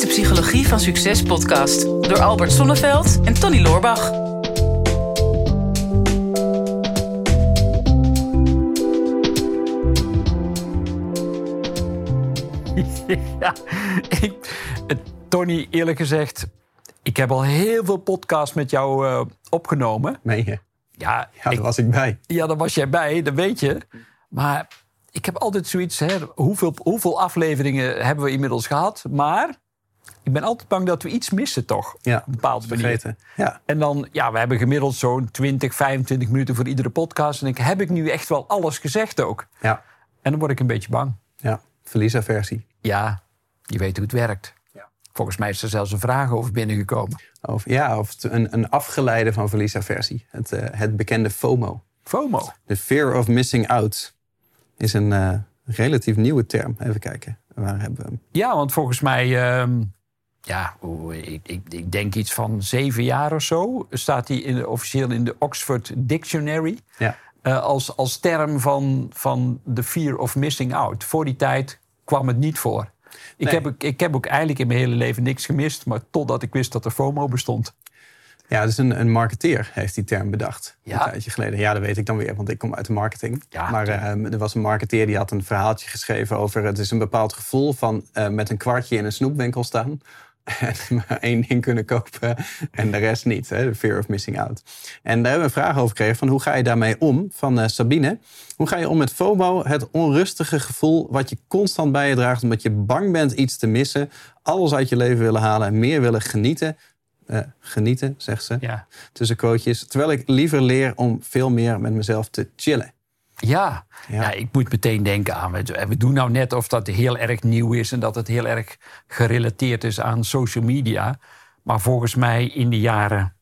is de Psychologie van Succes podcast door Albert Sonneveld en Tony Loorbach. ja, ik, eh, Tony, eerlijk gezegd, ik heb al heel veel podcasts met jou uh, opgenomen. Meen je? Ja, ja, daar was ik bij. Ja, daar was jij bij, dat weet je. Maar ik heb altijd zoiets, hè, hoeveel, hoeveel afleveringen hebben we inmiddels gehad? Maar ik ben altijd bang dat we iets missen, toch? Ja, op een bepaalde manier. Ja. En dan, ja, we hebben gemiddeld zo'n 20, 25 minuten voor iedere podcast. En ik heb ik nu echt wel alles gezegd ook. Ja. En dan word ik een beetje bang. Ja, verliesaversie. Ja, je weet hoe het werkt. Ja. Volgens mij is er zelfs een vraag over binnengekomen. Of, ja, of een, een afgeleide van verliesaversie. Het, uh, het bekende FOMO. FOMO? The fear of missing out is een uh, relatief nieuwe term. Even kijken, waar hebben we hem? Ja, want volgens mij... Um, ja, ik, ik, ik, denk iets van zeven jaar of zo... staat hij in, officieel in de Oxford Dictionary... Ja. Uh, als, als term van, van the fear of missing out. Voor die tijd kwam het niet voor. Ik, heb, ik heb ook eigenlijk in mijn hele leven niks gemist, maar totdat ik wist dat er FOMO bestond. Ja, dus een, een marketeer heeft die term bedacht. Ja. Een tijdje geleden. Ja, dat weet ik dan weer, want ik kom uit de marketing. Ja, maar uh, er was een marketeer die had een verhaaltje geschreven over... het is een bepaald gevoel van uh, met een kwartje in een snoepwinkel staan... maar één ding kunnen kopen en de rest niet. Hè? De fear of missing out. En daar hebben we een vraag over gekregen van hoe ga je daarmee om? Van uh, Sabine. Hoe ga je om met FOMO, het onrustige gevoel wat je constant bij je draagt... omdat je bang bent iets te missen, alles uit je leven willen halen... en meer willen genieten uh, genieten, zegt ze. Ja. Tussen quotejes. Terwijl ik liever leer om veel meer met mezelf te chillen. Ja. ja. ja ik moet meteen denken aan. We doen nou net of dat heel erg nieuw is en dat het heel erg gerelateerd is aan social media. Maar volgens mij in de jaren,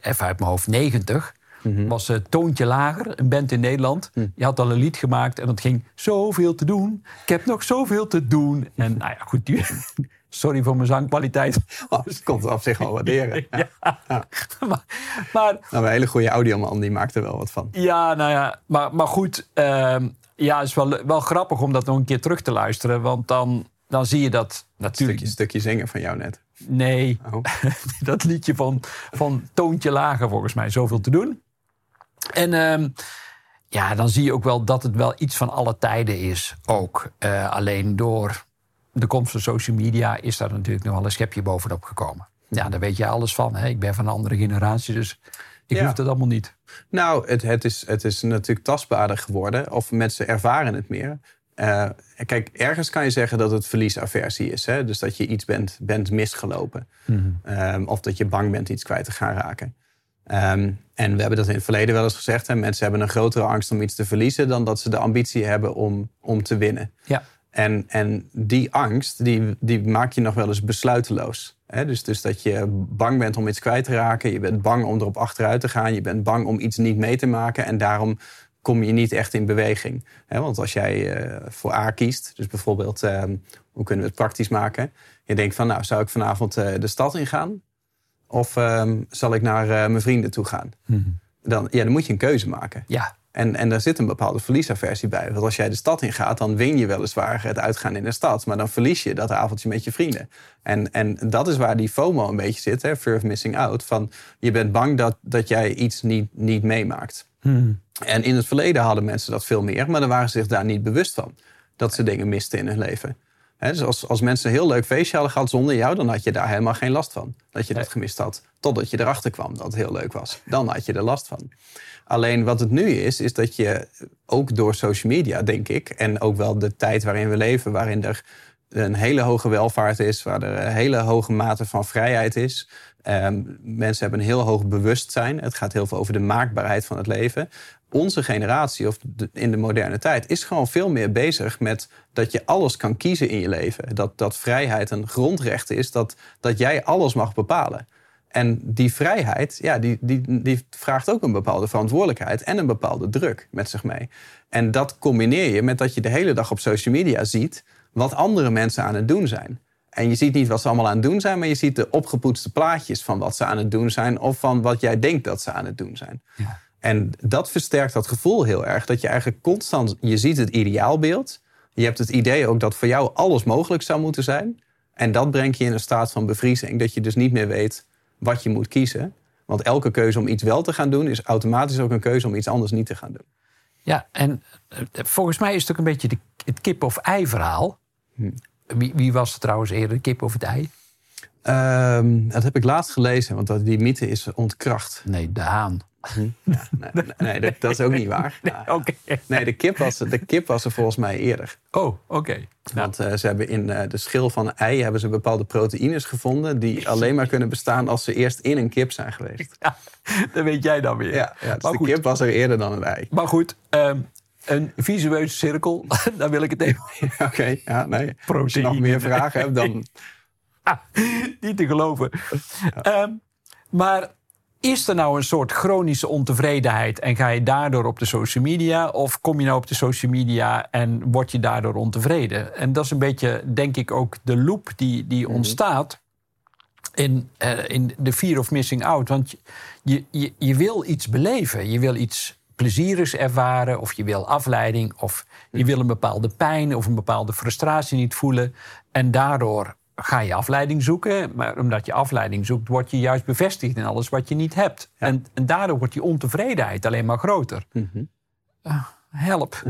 even uit mijn hoofd, 90. Mhm. Was uh, Toontje Lager, een band in Nederland. Mhm. Die had al een lied gemaakt en dat ging zoveel te doen. Ik heb nog zoveel te doen. En nou ja, goed, die, Sorry voor mijn zangkwaliteit. Oh, dat komt op zich wel waarderen. Ja. ja. maar, maar, nou, een hele goede audioman, die maakt er wel wat van. Ja, nou ja, maar, maar goed. Uh, ja, het is wel, wel grappig om dat nog een keer terug te luisteren. Want dan, dan zie je dat natuurlijk... Een stukje, stukje zingen van jou net. Nee, oh. dat liedje van, van Toontje Lager volgens mij. Zoveel te doen. En uh, ja, dan zie je ook wel dat het wel iets van alle tijden is. Ook uh, alleen door de komst van social media is daar natuurlijk nog wel een schepje bovenop gekomen. Ja, daar weet je alles van. Hè? Ik ben van een andere generatie, dus ik Ja. hoef het allemaal niet. Nou, het, het, is, het is natuurlijk tastbaarder geworden. Of mensen ervaren het meer. Eh, kijk, ergens kan je zeggen dat het verliesaversie is. Hè? Dus dat je iets bent, bent misgelopen. Ehm, of dat je bang bent iets kwijt te gaan raken. Ehm, en we hebben dat in het verleden wel eens gezegd. Hè? Mensen hebben een grotere angst om iets te verliezen... dan dat ze de ambitie hebben om, om te winnen. Ja. En, en die angst, die, die maak je nog wel eens besluiteloos. Hè? Dus, dus dat je bang bent om iets kwijt te raken. Je bent bang om erop achteruit te gaan. Je bent bang om iets niet mee te maken. En daarom kom je niet echt in beweging. Want als jij uh, voor A kiest, dus bijvoorbeeld, uh, hoe kunnen we het praktisch maken? Je denkt van, nou, zou ik vanavond uh, de stad ingaan? Of ehm, zal ik naar mijn vrienden toe gaan? Mm-hmm. Dan, ja, dan moet je een keuze maken. Ja. En, en daar zit een bepaalde verliesaversie bij. Want als jij de stad ingaat, dan win je weliswaar het uitgaan in de stad. Maar dan verlies je dat avondje met je vrienden. En, en dat is waar die FOMO een beetje zit, hè, fear of missing out. Van je bent bang dat, dat jij iets niet, niet meemaakt. Hmm. En in het verleden hadden mensen dat veel meer, maar dan waren ze zich daar niet bewust van. Dat ze dingen misten in hun leven. He, dus als, als mensen een heel leuk feestje hadden gehad zonder jou, dan had je daar helemaal geen last van. Dat je dat gemist had. Totdat je erachter kwam dat het heel leuk was. Dan had je er last van. Alleen wat het nu is, is dat je ook door social media, denk ik, en ook wel de tijd waarin we leven, waarin er een hele hoge welvaart is, waar er een hele hoge mate van vrijheid is. Um, mensen hebben een heel hoog bewustzijn. Het gaat heel veel over de maakbaarheid van het leven. Onze generatie, of in de moderne tijd, is gewoon veel meer bezig met dat je alles kan kiezen in je leven. Dat, dat vrijheid een grondrecht is, dat, dat jij alles mag bepalen. En die vrijheid, ja, die, die, die vraagt ook een bepaalde verantwoordelijkheid en een bepaalde druk met zich mee. En dat combineer je met dat je de hele dag op social media ziet wat andere mensen aan het doen zijn. En je ziet niet wat ze allemaal aan het doen zijn, maar je ziet de opgepoetste plaatjes van wat ze aan het doen zijn of van wat jij denkt dat ze aan het doen zijn. Ja. En dat versterkt dat gevoel heel erg. Dat je eigenlijk constant, je ziet het ideaalbeeld. Je hebt het idee ook dat voor jou alles mogelijk zou moeten zijn. En dat brengt je in een staat van bevriezing, dat je dus niet meer weet wat je moet kiezen. Want elke keuze om iets wel te gaan doen, is automatisch ook een keuze om iets anders niet te gaan doen. Ja, en eh, volgens mij is het ook een beetje de, het kip-of-ei verhaal. Hm. Wie, wie was het trouwens eerder, de kip of het ei? Ehm, dat heb ik laatst gelezen, want die mythe is ontkracht. Nee, de haan. Ja, nee, nee, dat, dat is ook niet waar. Nou, Oké. Nee, de kip, was, de kip was er volgens mij eerder. Oh, oké. Want eh, ze hebben in eh, de schil van een ei hebben ze bepaalde proteïnes gevonden... die alleen maar kunnen bestaan als ze eerst in een kip zijn geweest. Ja, dat weet jij dan weer. Ja, ja dus maar, de goed, kip was er eerder dan een ei. maar goed, ehm, een visueuze cirkel, daar wil ik het even Oké, ja, nee. Als je Proteïne. nog meer vragen hebt, dan... Ah, niet te geloven. Ehm, maar is er nou een soort chronische ontevredenheid en ga je daardoor op de social media? Of kom je nou op de social media en word je daardoor ontevreden? En dat is een beetje, denk ik, ook de loop die, die ontstaat in, eh, in de fear of missing out. Want je- je, je, je wil iets beleven, je wil iets plezierigs ervaren, of je wil afleiding, of je wil een bepaalde pijn of een bepaalde frustratie niet voelen. En daardoor ga je afleiding zoeken. Maar omdat je afleiding zoekt, word je juist bevestigd in alles wat je niet hebt. En, en daardoor wordt die ontevredenheid alleen maar groter. Ah, help.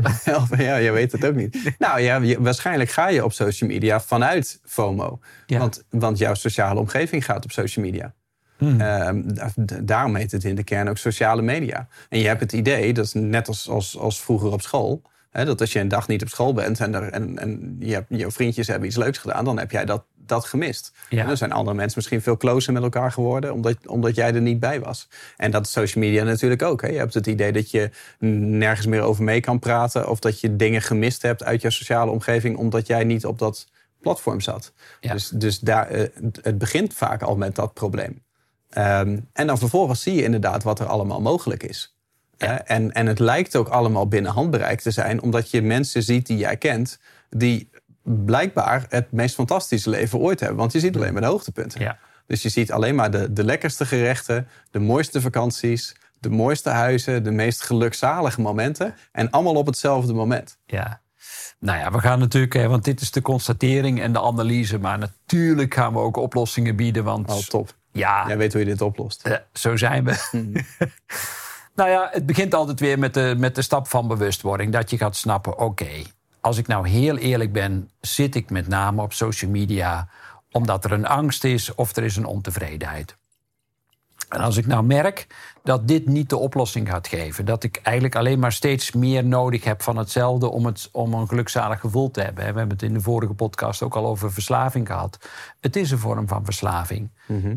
ja, je weet het ook niet. Nou ja, je- waarschijnlijk ga je op social media vanuit FOMO. Ja. Want, want jouw sociale omgeving gaat op social media. Ehm, da- da- daarom heet het in de kern ook sociale media. En je hebt het idee, dat is net als, als, als vroeger op school... Dat als je een dag niet op school bent en, er, en, en je jouw vriendjes hebben iets leuks gedaan... dan heb jij dat, dat gemist. Ja. En dan zijn andere mensen misschien veel closer met elkaar geworden... omdat, omdat jij er niet bij was. En dat is social media natuurlijk ook. Je hebt het idee dat je nergens meer over mee kan praten... of dat je dingen gemist hebt uit je sociale omgeving... omdat jij niet op dat platform zat. Ja. Dus, dus daar, eh, het begint vaak al met dat probleem. Ehm, en dan vervolgens zie je inderdaad wat er allemaal mogelijk is. En, en het lijkt ook allemaal binnen handbereik te zijn, omdat je mensen ziet die jij kent, die blijkbaar het meest fantastische leven ooit hebben. Want je ziet alleen maar de hoogtepunten. Ja. Dus je ziet alleen maar de, de lekkerste gerechten, de mooiste vakanties, de mooiste huizen, de meest gelukzalige momenten. En allemaal op hetzelfde moment. Ja. Nou ja, we gaan natuurlijk, hè, want dit is de constatering en de analyse. Maar natuurlijk gaan we ook oplossingen bieden. Want Oh, top. ja, Jij weet hoe je dit oplost. Eh, zo zijn we. nou ja, het begint altijd weer met de, met de stap van bewustwording. Dat je gaat snappen, oké, als ik nou heel eerlijk ben... zit ik met name op social media omdat er een angst is of er is een ontevredenheid. En als ik nou merk dat dit niet de oplossing gaat geven... dat ik eigenlijk alleen maar steeds meer nodig heb van hetzelfde... om, het, om een gelukzalig gevoel te hebben. We hebben het in de vorige podcast ook al over verslaving gehad. Het is een vorm van verslaving.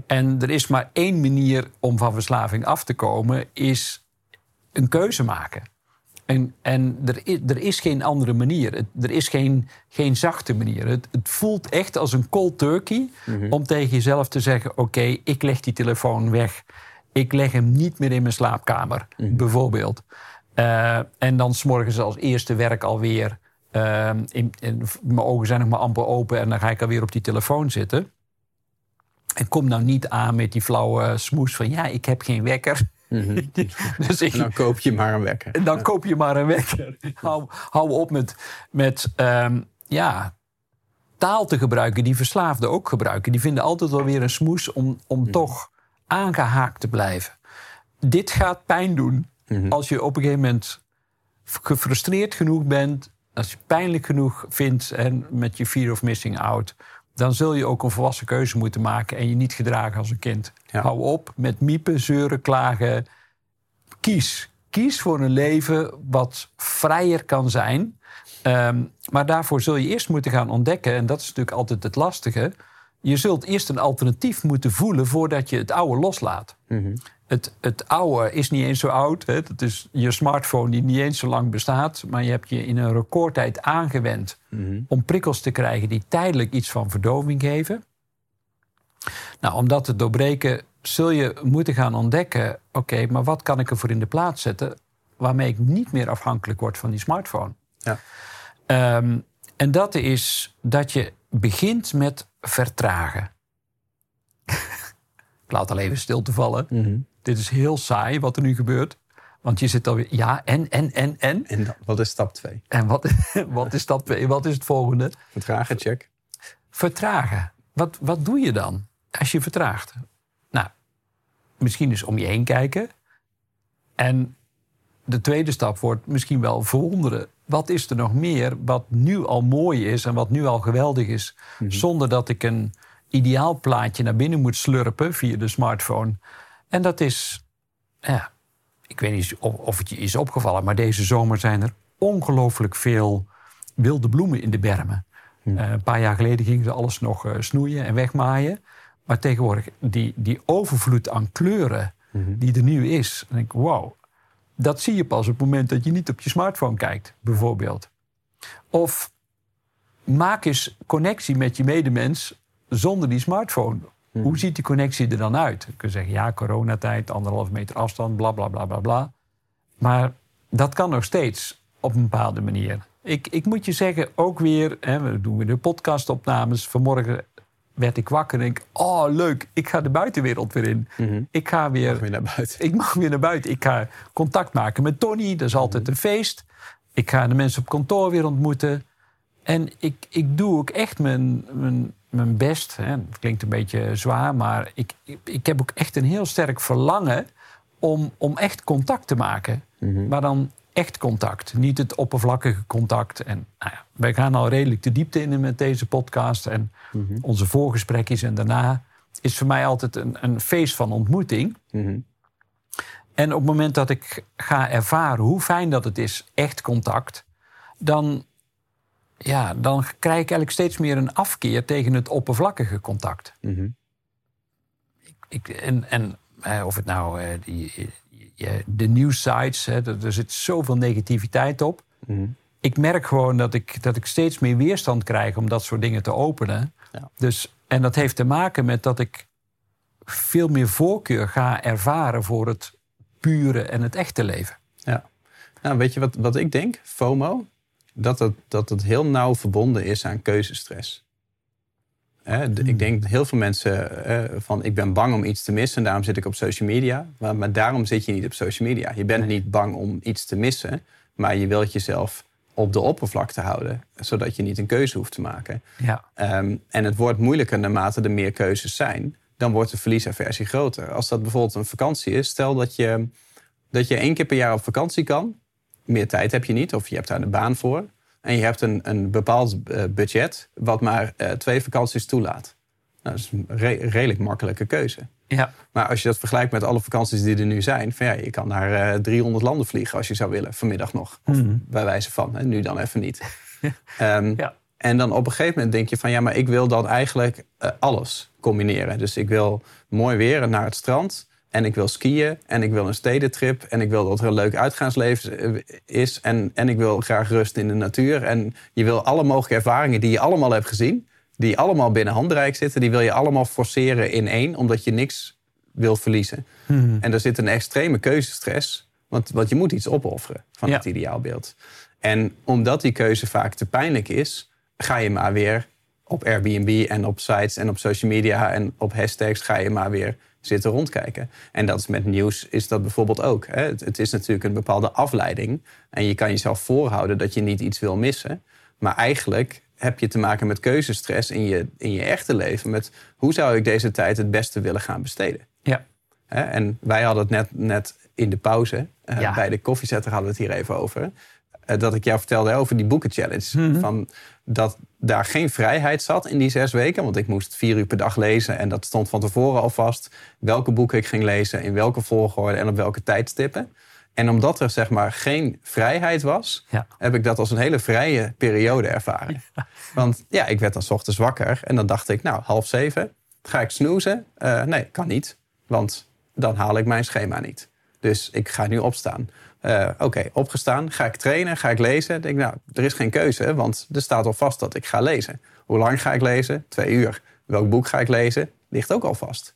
En er is maar één manier om van verslaving af te komen... is een keuze maken. En, en er, is, er is geen andere manier. Het- er is geen, geen zachte manier. Het, het voelt echt als een cold turkey om tegen jezelf te zeggen: Oké, ik leg die telefoon weg. Ik leg hem niet meer in mijn slaapkamer, bijvoorbeeld. Eh, en dan s'morgens als eerste werk alweer. eh, in, in, mijn ogen zijn nog maar amper open en dan ga ik alweer op die telefoon zitten. En kom nou niet aan met die flauwe smoes van ja, ik heb geen wekker. dus ik, En dan koop je maar een wekker. en dan koop je maar een wekker. hou, hou op met, met ehm, ja, taal te gebruiken die verslaafden ook gebruiken. Die vinden altijd wel weer een smoes om, om toch aangehaakt te blijven. Dit gaat pijn doen als je op een gegeven moment gefrustreerd genoeg bent. Als je pijnlijk genoeg vindt en met je fear of missing out. Dan zul je ook een volwassen keuze moeten maken en je niet gedragen als een kind. Ja. Hou op met miepen, zeuren, klagen kies. Kies voor een leven wat vrijer kan zijn. Ehm, maar daarvoor zul je eerst moeten gaan ontdekken, en dat is natuurlijk altijd het lastige. Je zult eerst een alternatief moeten voelen voordat je het oude loslaat. Het, het oude is niet eens zo oud. Hè. Het is je smartphone die niet eens zo lang bestaat. Maar je hebt je in een recordtijd aangewend om prikkels te krijgen die tijdelijk iets van verdoving geven. Nou, om dat te doorbreken zul je moeten gaan ontdekken... oké, maar wat kan ik ervoor in de plaats zetten... waarmee ik niet meer afhankelijk word van die smartphone? Ja. Ehm, en dat is dat je begint met vertragen. ik laat al even stil te vallen. Dit is heel saai wat er nu gebeurt. Want je zit alweer, ja, en, en, en, en. En dan, wat is stap 2? En wat, wat, is dat, wat is het volgende? Vertragen, check. Vertragen. wat, wat doe je dan als je vertraagt? Nou, misschien eens om je heen kijken. En de tweede stap wordt misschien wel verwonderen. Wat is er nog meer wat nu al mooi is en wat nu al geweldig is, zonder dat ik een ideaal plaatje naar binnen moet slurpen via de smartphone? En dat is, ja, ik weet niet of, het je is opgevallen, maar deze zomer zijn er ongelooflijk veel wilde bloemen in de bermen. Eh, een paar jaar geleden gingen ze alles nog eh, snoeien en wegmaaien. Maar tegenwoordig, die, die overvloed aan kleuren die er nu is. Dan denk ik, wow, dat zie je pas op het moment dat je niet op je smartphone kijkt, bijvoorbeeld. Of maak eens connectie met je medemens zonder die smartphone. Hoe ziet die connectie er dan uit? Je kunt zeggen, ja, coronatijd, anderhalf meter afstand, bla bla bla bla bla. Maar dat kan nog steeds op een bepaalde manier. Ik, ik moet je zeggen, ook weer, hè, we doen weer de podcastopnames. Vanmorgen werd ik wakker en denk, oh leuk, ik ga de buitenwereld weer in. Ik ga weer, Weer naar buiten. ik mag weer naar buiten. Ik ga contact maken met Tony, dat is altijd een feest. Ik ga de mensen op kantoor weer ontmoeten. En ik, ik doe ook echt mijn, mijn, mijn best. Hè. Het klinkt een beetje zwaar, maar ik, ik, ik heb ook echt een heel sterk verlangen om, om echt contact te maken. Maar dan echt contact, niet het oppervlakkige contact. En nou ja, wij gaan al redelijk de diepte in met deze podcast. En onze voorgesprekjes en daarna is voor mij altijd een, een feest van ontmoeting. En op het moment dat ik ga ervaren hoe fijn dat het is, echt contact, dan, ja, dan krijg ik eigenlijk steeds meer een afkeer tegen het oppervlakkige contact. ik, ik, en en eh, of het nou eh, die, eh, de nieuwsites, hè, er, zit zoveel negativiteit op. Ik merk gewoon dat ik, dat ik steeds meer weerstand krijg om dat soort dingen te openen. Ja. Dus, en dat heeft te maken met dat ik veel meer voorkeur ga ervaren voor het pure en het echte leven. Ja. Nou, weet je wat, wat ik denk? FOMO. Dat het, dat het heel nauw verbonden is aan keuzestress. Ik denk dat heel veel mensen eh, van ik ben bang om iets te missen en daarom zit ik op social media. Maar, maar daarom zit je niet op social media. Je bent niet bang om iets te missen, maar je wilt jezelf op de oppervlakte houden, zodat je niet een keuze hoeft te maken. Ja. Ehm, en het wordt moeilijker naarmate er meer keuzes zijn. Dan wordt de verliesaversie groter. Als dat bijvoorbeeld een vakantie is, stel dat je, dat je één keer per jaar op vakantie kan. Meer tijd heb je niet, of je hebt daar een baan voor. En je hebt een, een bepaald eh, budget, wat maar eh, twee vakanties toelaat. Nou, dat is een re- redelijk makkelijke keuze. Ja. Maar als je dat vergelijkt met alle vakanties die er nu zijn, van ja, je kan naar eh, 300 landen vliegen als je zou willen, vanmiddag nog. Of bij wijze van, hè, nu dan even niet. Ehm, Ja. En dan op een gegeven moment denk je van ja, maar ik wil dan eigenlijk eh, alles combineren. Dus ik wil mooi weer naar het strand. En ik wil skiën en ik wil een stedentrip. En ik wil dat er een leuk uitgaansleven is. En, en ik wil graag rust in de natuur. En je wil alle mogelijke ervaringen die je allemaal hebt gezien. Die allemaal binnen handbereik zitten. Die wil je allemaal forceren in één. Omdat je niks wil verliezen. En er zit een extreme keuzestress. Want, want je moet iets opofferen van Ja. het ideaalbeeld. En omdat die keuze vaak te pijnlijk is, ga je maar weer op Airbnb en op sites en op social media en op hashtags ga je maar weer zitten rondkijken. En dat is met nieuws is dat bijvoorbeeld ook. Hè. Het, het is natuurlijk een bepaalde afleiding. En je kan jezelf voorhouden dat je niet iets wil missen. Maar eigenlijk heb je te maken met keuzestress in je, in je echte leven. Met hoe zou ik deze tijd het beste willen gaan besteden? Ja. Hè, En wij hadden het net, net in de pauze, eh, Ja. bij de koffiezetter hadden we het hier even over. Eh, dat ik jou vertelde over die boekenchallenge. Mhm. Van dat daar geen vrijheid zat in die zes weken. Want ik moest vier uur per dag lezen. En dat stond van tevoren al vast. Welke boeken ik ging lezen, in welke volgorde en op welke tijdstippen. En omdat er zeg maar geen vrijheid was, Ja. heb ik dat als een hele vrije periode ervaren. Want ja, ik werd dan 's ochtends wakker en dan dacht ik, nou, half zeven, ga ik snoezen? Eh, nee, kan niet, want dan haal ik mijn schema niet. Dus ik ga nu opstaan. Eh, Oké, opgestaan, ga ik trainen, ga ik lezen? Denk, nou, er is geen keuze, want er staat al vast dat ik ga lezen. Hoe lang ga ik lezen? Twee uur. Welk boek ga ik lezen? Ligt ook al vast.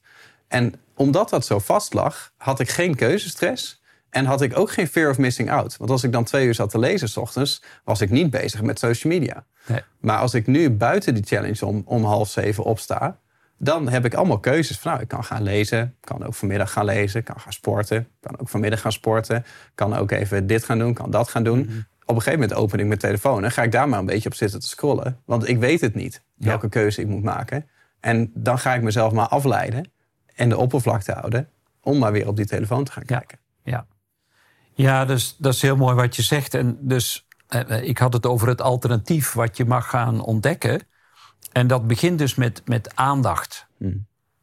En omdat dat zo vast lag, had ik geen keuzestress. En had ik ook geen fear of missing out. Want als ik dan twee uur zat te lezen s ochtends, was ik niet bezig met social media. Nee. Maar als ik nu buiten die challenge om, om half zeven opsta, dan heb ik allemaal keuzes. Van, nou, ik kan gaan lezen, kan ook vanmiddag gaan lezen, kan gaan sporten, kan ook vanmiddag gaan sporten, kan ook even dit gaan doen, kan dat gaan doen. Op een gegeven moment open ik mijn telefoon en ga ik daar maar een beetje op zitten te scrollen. Want ik weet het niet, welke keuze ik moet maken. En dan ga ik mezelf maar afleiden en de oppervlakte houden om maar weer op die telefoon te gaan kijken. Ja, ja dus, dat is heel mooi wat je zegt. En dus eh, ik had het over het alternatief wat je mag gaan ontdekken. En dat begint dus met, met aandacht.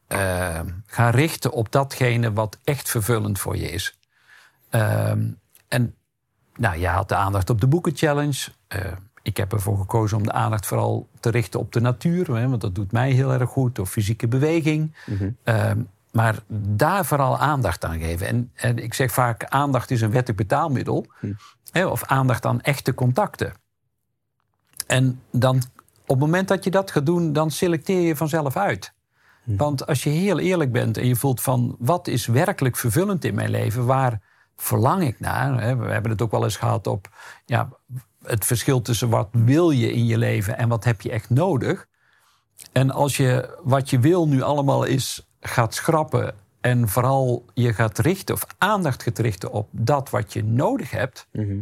Uh, ga richten op datgene wat echt vervullend voor je is. Uh, en nou, je had de aandacht op de Boeken Challenge. Uh, ik heb ervoor gekozen om de aandacht vooral te richten op de natuur, hè, want dat doet mij heel erg goed, of fysieke beweging. Mm maar daar vooral aandacht aan geven. En, en, ik zeg vaak: aandacht is een wettig betaalmiddel, mm. hè, of aandacht aan echte contacten. En dan, op het moment dat je dat gaat doen, dan selecteer je vanzelf uit. Mm. Want als je heel eerlijk bent en je voelt van wat is werkelijk vervullend in mijn leven, waar verlang ik naar? We hebben het ook wel eens gehad op ja, het verschil tussen wat wil je in je leven en wat heb je echt nodig. En als je wat je wil nu allemaal is gaat schrappen en vooral je gaat richten of aandacht gaat richten op dat wat je nodig hebt. Mhm.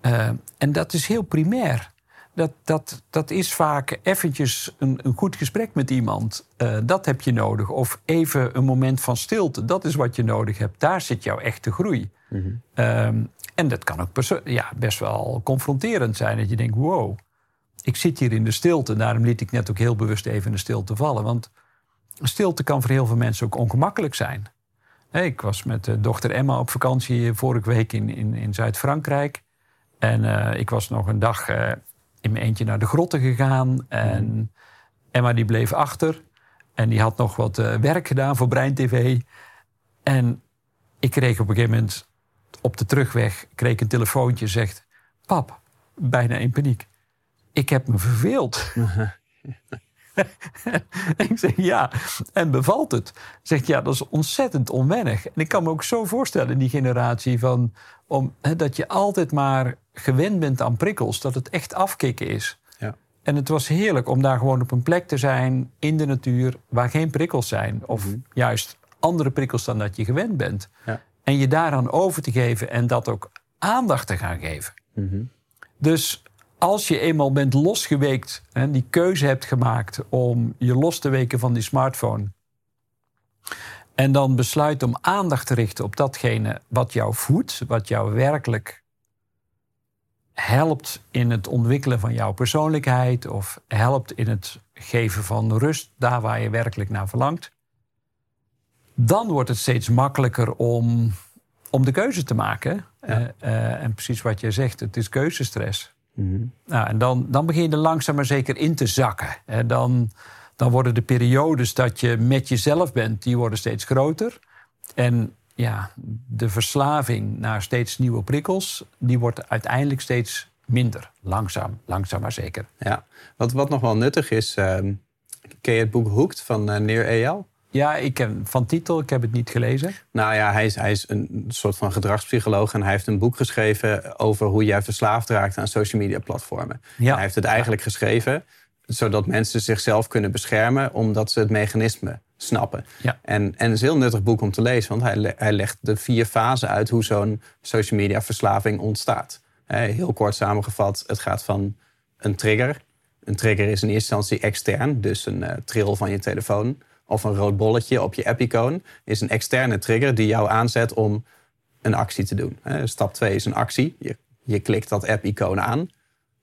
Eh, en dat is heel primair. Dat, dat, dat is vaak eventjes een, een goed gesprek met iemand. Uh, dat heb je nodig. Of even een moment van stilte. Dat is wat je nodig hebt. Daar zit jouw echte groei. Mhm. Ehm, en dat kan ook ja, best wel confronterend zijn. Dat je denkt, wow, ik zit hier in de stilte. Daarom liet ik net ook heel bewust even in de stilte vallen. Want stilte kan voor heel veel mensen ook ongemakkelijk zijn. Ik was met de dochter Emma op vakantie vorige week in, in, in Zuid-Frankrijk. En uh, ik was nog een dag uh, in mijn eentje naar de grotten gegaan. En Emma die bleef achter. En die had nog wat uh, werk gedaan voor Brein TV. En ik kreeg op een gegeven moment op de terugweg kreeg een telefoontje. Zegt, pap, bijna in paniek. Ik heb me verveeld. ik zeg ja, en bevalt het? Zegt ja, dat is ontzettend onwennig. En ik kan me ook zo voorstellen in die generatie van om, dat je altijd maar gewend bent aan prikkels, dat het echt afkicken is. Ja. En het was heerlijk om daar gewoon op een plek te zijn in de natuur waar geen prikkels zijn, of mhm. juist andere prikkels dan dat je gewend bent. Ja. En je daaraan over te geven en dat ook aandacht te gaan geven. Mhm. Dus als je eenmaal bent losgeweekt en die keuze hebt gemaakt om je los te weken van die smartphone. En dan besluit om aandacht te richten op datgene wat jou voedt, wat jou werkelijk helpt in het ontwikkelen van jouw persoonlijkheid of helpt in het geven van rust daar waar je werkelijk naar verlangt. Dan wordt het steeds makkelijker om, om de keuze te maken. Uh, uh, en precies wat je zegt, het is keuzestress. Mhm. Nou, en dan, dan begin je er langzaam maar zeker in te zakken. Dan, dan worden de periodes dat je met jezelf bent, die worden steeds groter. En ja, de verslaving naar steeds nieuwe prikkels, die wordt uiteindelijk steeds minder. Langzaam, langzaam maar zeker. Ja, wat, wat nog wel nuttig is, uh, ken je het boek Hooked van uh, Neer Eyal? Ja, ik ken van titel, ik heb het niet gelezen. Nou ja, hij is, hij is een soort van gedragspsycholoog en hij heeft een boek geschreven over hoe jij verslaafd raakt aan social media platformen. Ja. Hij heeft het eigenlijk geschreven zodat mensen zichzelf kunnen beschermen omdat ze het mechanisme snappen. Ja. En, en het is een heel nuttig boek om te lezen, want hij, hij legt de vier fasen uit hoe zo'n social media verslaving ontstaat. Heel kort samengevat, het gaat van een trigger. Een trigger is in eerste instantie extern, dus een uh, trill van je telefoon of een rood bolletje op je app-icoon is een externe trigger die jou aanzet om een actie te doen. Stap 2 is een actie. Je, je klikt dat app-icoon aan.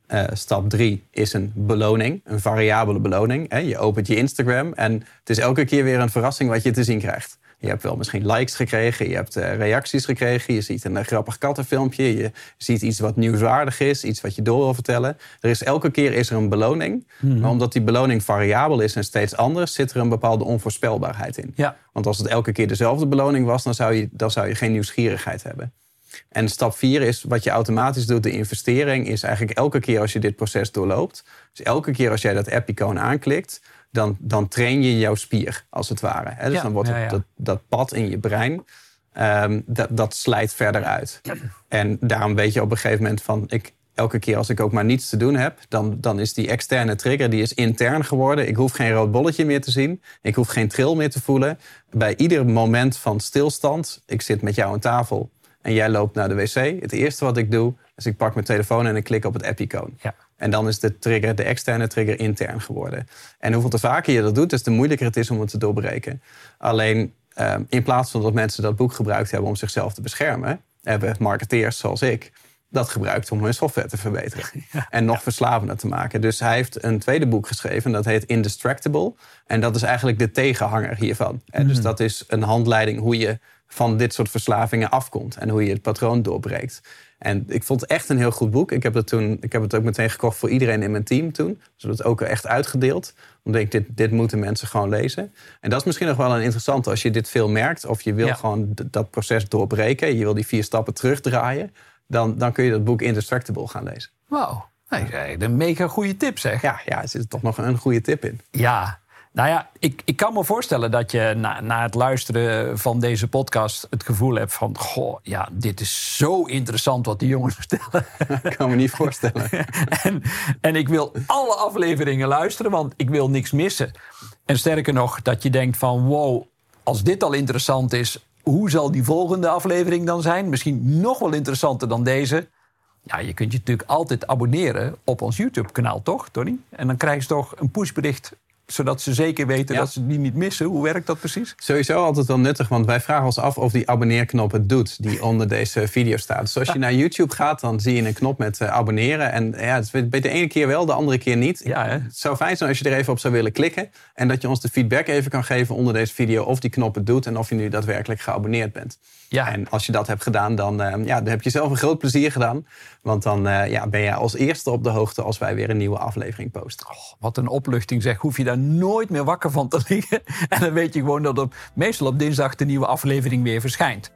Uh, stap 3 is een beloning, een variabele beloning. Je opent je Instagram en het is elke keer weer een verrassing wat je te zien krijgt. Je hebt wel misschien likes gekregen, je hebt uh, reacties gekregen, je ziet een uh, grappig kattenfilmpje, je ziet iets wat nieuwswaardig is, iets wat je door wil vertellen. Er is elke keer is er een beloning, hmm. maar omdat die beloning variabel is en steeds anders, zit er een bepaalde onvoorspelbaarheid in. Ja. Want als het elke keer dezelfde beloning was, dan zou je, dan zou je geen nieuwsgierigheid hebben. En stap 4 is wat je automatisch doet, de investering, is eigenlijk elke keer als je dit proces doorloopt. Dus elke keer als jij dat app-icoon aanklikt, dan, dan train je jouw spier, als het ware. Hè? Dus dan wordt Dat, dat pad in je brein, um, dat, dat slijt verder uit. En daarom weet je op een gegeven moment van... Ik, elke keer als ik ook maar niets te doen heb... Dan, dan is die externe trigger die is intern geworden. Ik hoef geen rood bolletje meer te zien. Ik hoef geen tril meer te voelen. Bij ieder moment van stilstand... ik zit met jou aan tafel en jij loopt naar de wc. Het eerste wat ik doe, is ik pak mijn telefoon en ik klik op het app-icoon. Ja. En dan is de trigger, de externe trigger, intern geworden. En hoeveel te vaker je dat doet, des te moeilijker het is om het te doorbreken. Alleen ehm, in plaats van dat mensen dat boek gebruikt hebben om zichzelf te beschermen, hebben marketeers zoals ik dat gebruikt om hun software te verbeteren. en nog verslavender te maken. Dus hij heeft een tweede boek geschreven, dat heet Indistractable. En dat is eigenlijk de tegenhanger hiervan. En dus mhm. dat is een handleiding hoe je van dit soort verslavingen afkomt. En hoe je het patroon doorbreekt. En ik vond het echt een heel goed boek. Ik heb het, toen, ik heb het ook meteen gekocht voor iedereen in mijn team toen. Dus het ook echt uitgedeeld. Omdat ik dit, dit moeten mensen gewoon lezen. En dat is misschien nog wel een interessante als je dit veel merkt. Of je wil gewoon dat proces doorbreken. Je wil die vier stappen terugdraaien dan, dan kun je dat boek Indestructible gaan lezen. Wauw, een mega goede tip zeg. Ja, ja, er zit toch nog een goede tip in. Ja, nou ja, ik, ik kan me voorstellen dat je na, na het luisteren van deze podcast het gevoel hebt van: Goh, ja, dit is zo interessant wat die jongens vertellen. Ik kan me niet voorstellen. en, en ik wil alle afleveringen luisteren, want ik wil niks missen. En sterker nog, dat je denkt van: wow, als dit al interessant is, hoe zal die volgende aflevering dan zijn? Misschien nog wel interessanter dan deze. Ja, je kunt je natuurlijk altijd abonneren op ons YouTube-kanaal, toch, Tony? En dan krijg je toch een pushbericht zodat ze zeker weten dat ze die niet missen. Hoe werkt dat precies? Sowieso altijd wel nuttig, want wij vragen ons af of die abonneerknop het doet die onder deze video staat. Dus als je naar YouTube gaat, dan zie je een knop met uh, abonneren. En ja, het is bij de ene keer wel, de andere keer niet. Ja, het zou fijn zijn als je er even op zou willen klikken. En dat je ons de feedback even kan geven onder deze video of die knop het doet en of je nu daadwerkelijk geabonneerd bent. Ja. En als je dat hebt gedaan, dan, uh, ja, dan heb je zelf een groot plezier gedaan. Want dan uh, ja, ben je als eerste op de hoogte als wij weer een nieuwe aflevering posten. Oh, wat een opluchting zeg. Hoef je daar nooit meer wakker van te liggen. En dan weet je gewoon dat op, meestal op dinsdag de nieuwe aflevering weer verschijnt.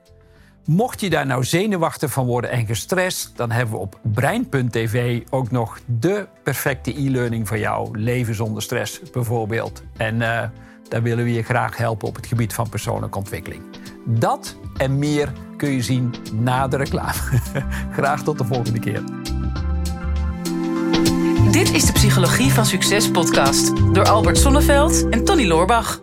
Mocht je daar nou zenuwachtig van worden en gestrest, dan hebben we op brein.tv ook nog de perfecte e-learning voor jou. Leven zonder stress bijvoorbeeld. En uh, daar willen we je graag helpen op het gebied van persoonlijke ontwikkeling. Dat en meer kun je zien na de reclame. graag tot de volgende keer. Dit is de Psychologie van Succes podcast door Albert Sonneveld en Tony Loorbach.